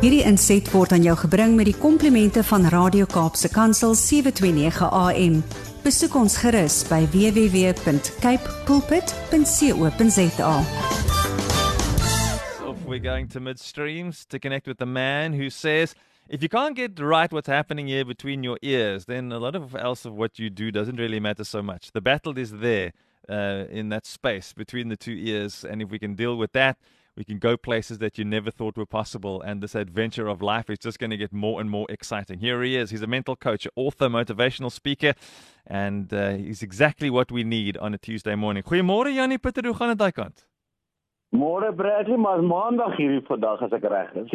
Hierdie inset word aan jou gebring met die komplimente van Radio Kaapse Kansel 729 AM. Besoek ons gerus by www.cape pulpit.co.za. Off we're going to midstreams to connect with the man who says if you can't get right what's happening here between your ears, then a lot of else of what you do doesn't really matter so much. The battle is there uh, in that space between the two ears, and if we can deal with that, we can go places that you never thought were possible, and this adventure of life is just going to get more and more exciting. Here he is. He's a mental coach, author, motivational speaker, and uh, he's exactly what we need on a Tuesday morning. Goeiemôre Janie Pieter, hoe gaan dit daai kant? Môre Bradley, maar maandag hierdie vandag as ek reg is.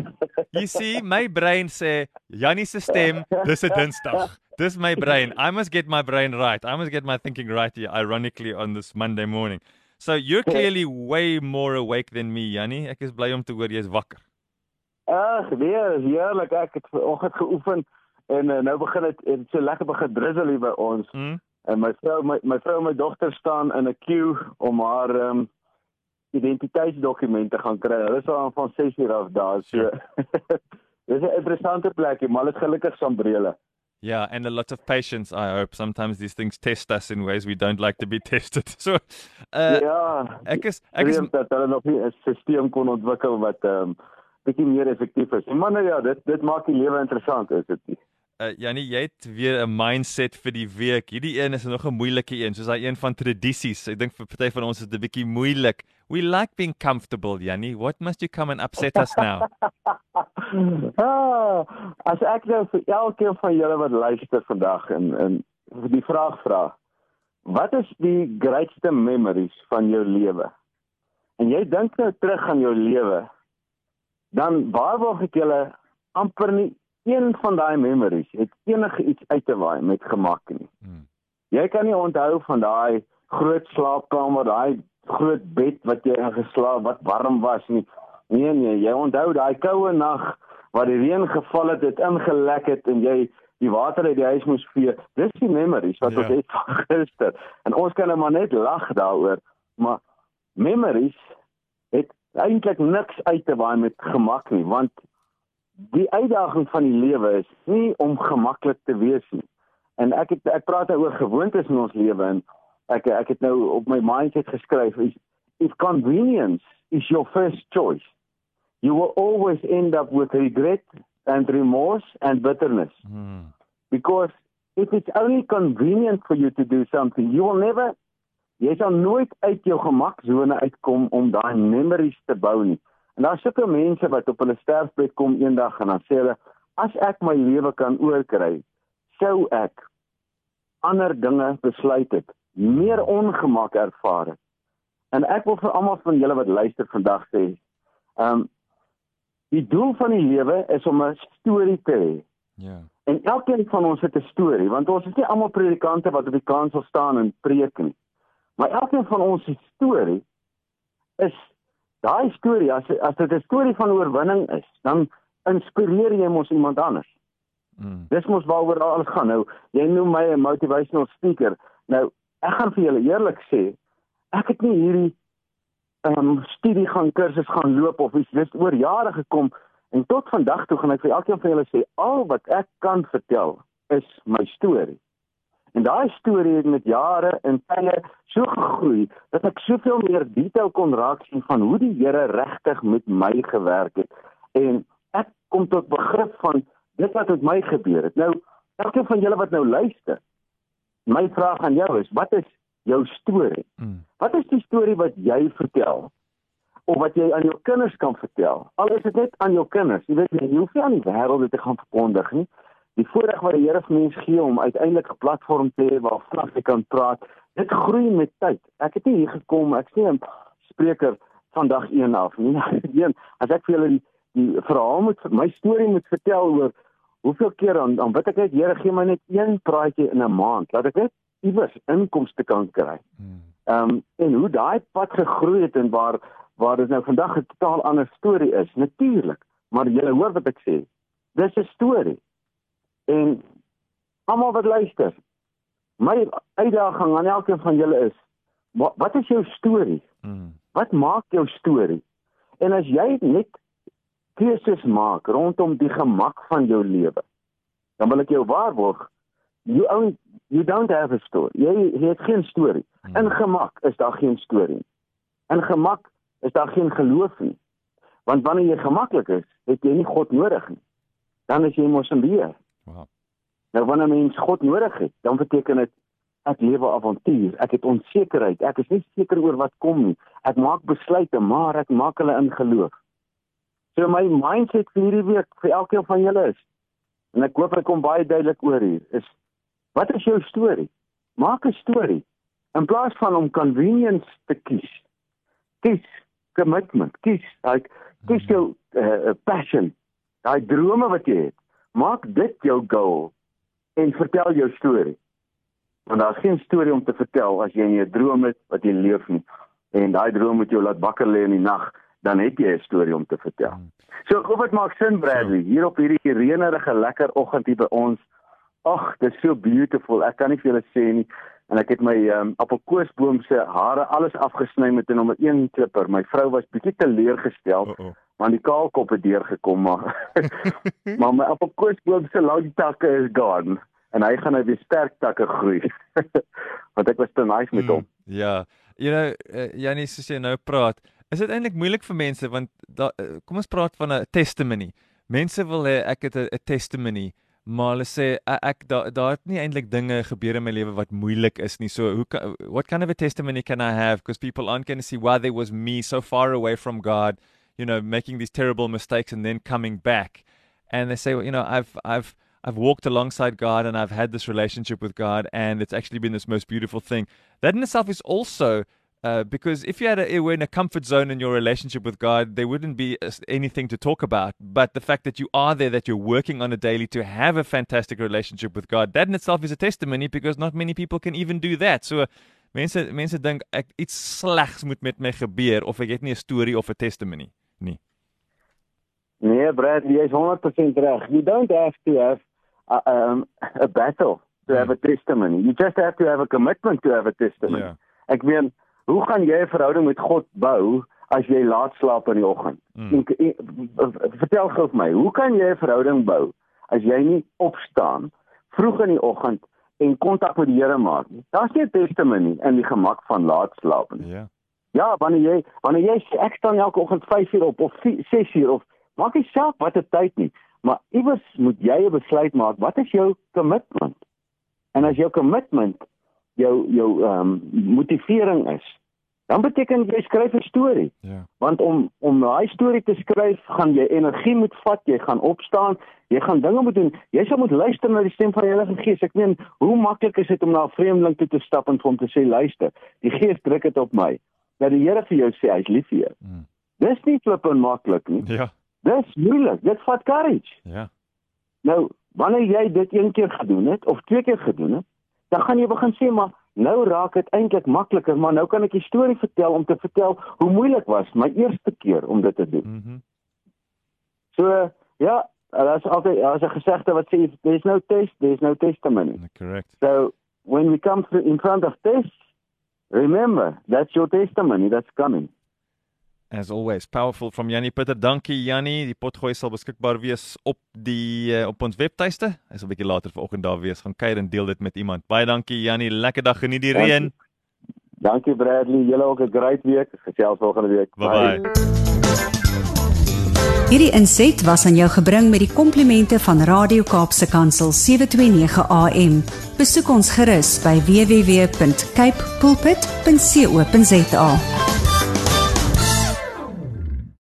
You see, my brain sê Janie se stem, dis 'n Dinsdag. Dis my brain. I must get my brain right. I must get my thinking right here ironically on this Monday morning. So you're clearly way more awake than me, Jannie. Ek is bly om te hoor jy's wakker. Ag, weer, heerlik. Ek het vanoggend geoefen en uh, nou begin dit het so lekker begin drizzle hier by ons. Mm? En my vrou my my vrou en my dogter staan in 'n queue om haar ehm um, identiteitsdokumente gaan kry. Hulle is al van 6 uur af daar. So Dis 'n interessante plekie, maar dit gelukkig sambrele. Yeah, and a lot of patience, I hope. Sometimes these things test us in ways we don't like to be tested. So, uh, ja, ek is ek is dat hulle nog nie 'n stelsel kon ontwikkel wat ehm um, bietjie meer effektief is. Maar nou ja, dit dit maak die lewe interessant, is dit nie? uh, Jannie, jy het weer 'n mindset vir die week. Hierdie een is nog 'n moeilike een, soos daai een van tradisies. Ek dink vir party van ons is dit 'n bietjie moeilik. We like being comfortable, Jannie. What must you come and upset us now? ah, as ek nou vir elkeen van julle wat luister vandag en en die vraag vra. Wat is die grootste memories van jou lewe? En jy dink nou terug aan jou lewe, dan waarborg ek julle amper nie een van daai memories het enige iets uit te waai met gemak nie. Hmm. Jy kan nie onthou van daai groot slaapkamer, daai groot bed wat jy in geslaap wat warm was nie. Nee nee, jy onthou daai koue nag waar die reën geval het, dit ingelek het en jy die water uit die huis moes vee. Dis die memories wat ja. ons het van gister. En ons kan net maar net lag daaroor, maar memories het eintlik niks uit te waai met gemak nie, want die uitdaging van die lewe is nie om gemaklik te wees nie. En ek het ek praat nou oor gewoontes in ons lewe en ek ek het nou op my mindset geskryf is if convenience is your first choice you will always end up with regret and remorse and bitterness. Hmm. Because if it's only convenient for you to do something you will never jy sal nooit uit jou gemaksone uitkom om daai memories te bou nie. En daar sit ook mense wat op hulle sterfbed kom eendag en dan sê hulle as ek my lewe kan oorkry, sou ek ander dinge besluit het, meer ongemak ervaar het. En ek wil vir almal van julle wat luister vandag sê, ehm um, die doel van die lewe is om 'n storie te hê. Ja. En elkeen van ons het 'n storie, want ons is nie almal predikante wat op die kansel staan en preek nie. Maar elkeen van ons se storie is daai storie as as dit 'n storie van oorwinning is, dan inspireer jy mos iemand anders. Mm. Dis mos waaroor alles gaan. Nou, jy noem my 'n motivational speaker. Nou, ek gaan vir julle eerlik sê, ek het nie hierdie ehm um, studie gaan kursus gaan loop of iets dis oor jare gekom en tot vandag toe gaan ek vir elkeen van julle sê al wat ek kan vertel is my storie. En daai storie het met jare en tye so gegroei dat ek soveel meer detail kon raak sien van hoe die Here regtig met my gewerk het. En ek kom tot begrip van dit wat met my gebeur het. Nou, elkeen van julle wat nou luister, my vraag aan jou is, wat is jou storie? Hmm. Wat is die storie wat jy vertel? of wat jy aan jou kinders kan vertel. Al is dit net aan jou kinders. Jy weet jy hoef nie aan die wêreld dit te gaan verkondig nie die voorreg wat die Here vir mens gee om uiteindelik 'n platform te hê waar vlak jy kan praat, dit groei met tyd. Ek het nie hier gekom, ek sê 'n spreker vandag een af nie. Een, as ek vir julle die, die verhaal moet my storie moet vertel oor hoeveel keer dan dan weet ek net Here gee my net een praatjie in 'n maand, laat ek net iewers inkomste kan kry. Hmm. Ehm um, en hoe daai pad gegroei het en waar waar dit nou vandag 'n totaal ander storie is, natuurlik. Maar jy hoor wat ek sê. Dis 'n storie. En almal wat luister, my uitdaging aan elkeen van julle is, wat is jou storie? Mm. Wat maak jou storie? En as jy net keuses maak rondom die gemak van jou lewe, dan wil ek jou waarborg, you own you don't have a story. Jy, jy het geen storie. Hmm. In gemak is daar geen storie. In gemak is daar geen geloof nie. Want wanneer jy gemaklik is, het jy nie God nodig nie. Dan is jy mos 'n beer. Wow. Nou wanneer mens God nodig het, dan beteken dit ek lewe avontuur. Ek het onsekerheid. Ek is nie seker oor wat kom nie. Ek maak besluite, maar ek maak hulle in geloof. So my mindset vir hierdie week vir elkeen van julle is en ek hoop ek kom baie duidelik oor hier is wat is jou storie? Maak 'n storie in plaas van om convenience te kies. Kies commitment. Kies like kies jou uh, passion. Daai drome wat jy het. Maak dit jou goal en vertel jou storie want daar's geen storie om te vertel as jy nie 'n droom het wat jy leef nie en daai droom moet jou laat wakker lê in die nag dan het jy 'n storie om te vertel. Hmm. So ek hoop dit maak sin Bradley hier op hierdie reënerige lekker oggend hier by ons. Ag, dit is so beautiful. Ek kan nie vir julle sê nie en ek het my um, appelkoesboom se hare alles afgesny met 'n nommer 1 klipper. My vrou was bietjie teleurgestel. Uh -oh want die kaalkop het deurgekom maar maar my appelkoesboom se lang takke is gone en hy gaan nou weer sterk takke groei. Want ek was te nice met hom. Mm, ja. You know, uh, Janie soos jy nou praat, is dit eintlik moeilik vir mense want da, uh, kom ons praat van 'n testimony. Mense wil hê ek het 'n testimony, maar hulle sê ek daar daar het nie eintlik dinge gebeur in my lewe wat moeilik is nie. So hoe what kind of a testimony can I have because people aren't going to see why there was me so far away from God, you know, making these terrible mistakes and then coming back. And they say, well, you know, I've I've I've walked alongside God and I've had this relationship with God, and it's actually been this most beautiful thing. That in itself is also uh, because if you had a, were in a comfort zone in your relationship with God, there wouldn't be anything to talk about. But the fact that you are there, that you're working on a daily to have a fantastic relationship with God, that in itself is a testimony because not many people can even do that. So mense mense dink ek iets slegs moet met my gebeur of ek het nie 'n storie of 'n testimony nie. Nee, Brad, jy is 100% reg. You don't have to have a, um, a battle to mm. have a testimony. You just have to have a commitment to have a testimony. Yeah. Ek meen, hoe gaan jy 'n verhouding met God bou as jy laat slaap in die oggend? Mm. En, en, vertel gou vir my, hoe kan jy 'n verhouding bou as jy nie opstaan vroeg in die oggend en kontak met die Here maak nie? Daar's nie 'n testimony in die gemak van laat slaap nie. Ja. Ja, wanneer jy wanneer jy sê ek staan elke oggend 5 uur op of 6 uur of maak nie saak watter tyd nie. Maar iewers moet jy 'n besluit maak. Wat is jou commitment? En as jou commitment jou jou ehm um, motivering is, dan beteken jy skryf 'n storie. Ja. Want om om daai storie te skryf, gaan jy energie moet vat, jy gaan opstaan, jy gaan dinge moet doen. Jy sal moet luister na die stem van die Heilige Gees. Ek meen, hoe maklik is dit om na 'n vreemdeling toe te stap en vir hom te sê, "Luister, die Gees druk dit op my." Dat die Here vir jou sê hy's lief vir jou. Hmm. Dis nie flip en maklik nie. Ja. Dis moeilik. Dit vat courage. Ja. Nou, wanneer jy dit een keer gedoen het of twee keer gedoen het, dan gaan jy begin sê maar nou raak dit eintlik makliker, maar nou kan ek 'n storie vertel om te vertel hoe moeilik was my eerste keer om dit te doen. Mhm. Mm so, ja, daar's altyd daar's 'n gesegde wat sê there's no test, there's no testimony. Correct. So, when we come in front of tests, remember, that's your testimony that's coming. As always, powerful from Jannie Pitter. Dankie Jannie. Die potgooi sal beskikbaar wees op die uh, op ons webtuiste. Hy sal 'n bietjie later vanoggend daar wees. Gaan kuier en deel dit met iemand. Baie dankie Jannie. Lekker dag geniet die dankie. reën. Dankie Bradley. Julle ook 'n great week. Gesels volgende week. Bye bye. bye. Hierdie inset was aan jou gebring met die komplimente van Radio Kaapse Kansel 729 AM. Besoek ons gerus by www.cape pulpit.co.za.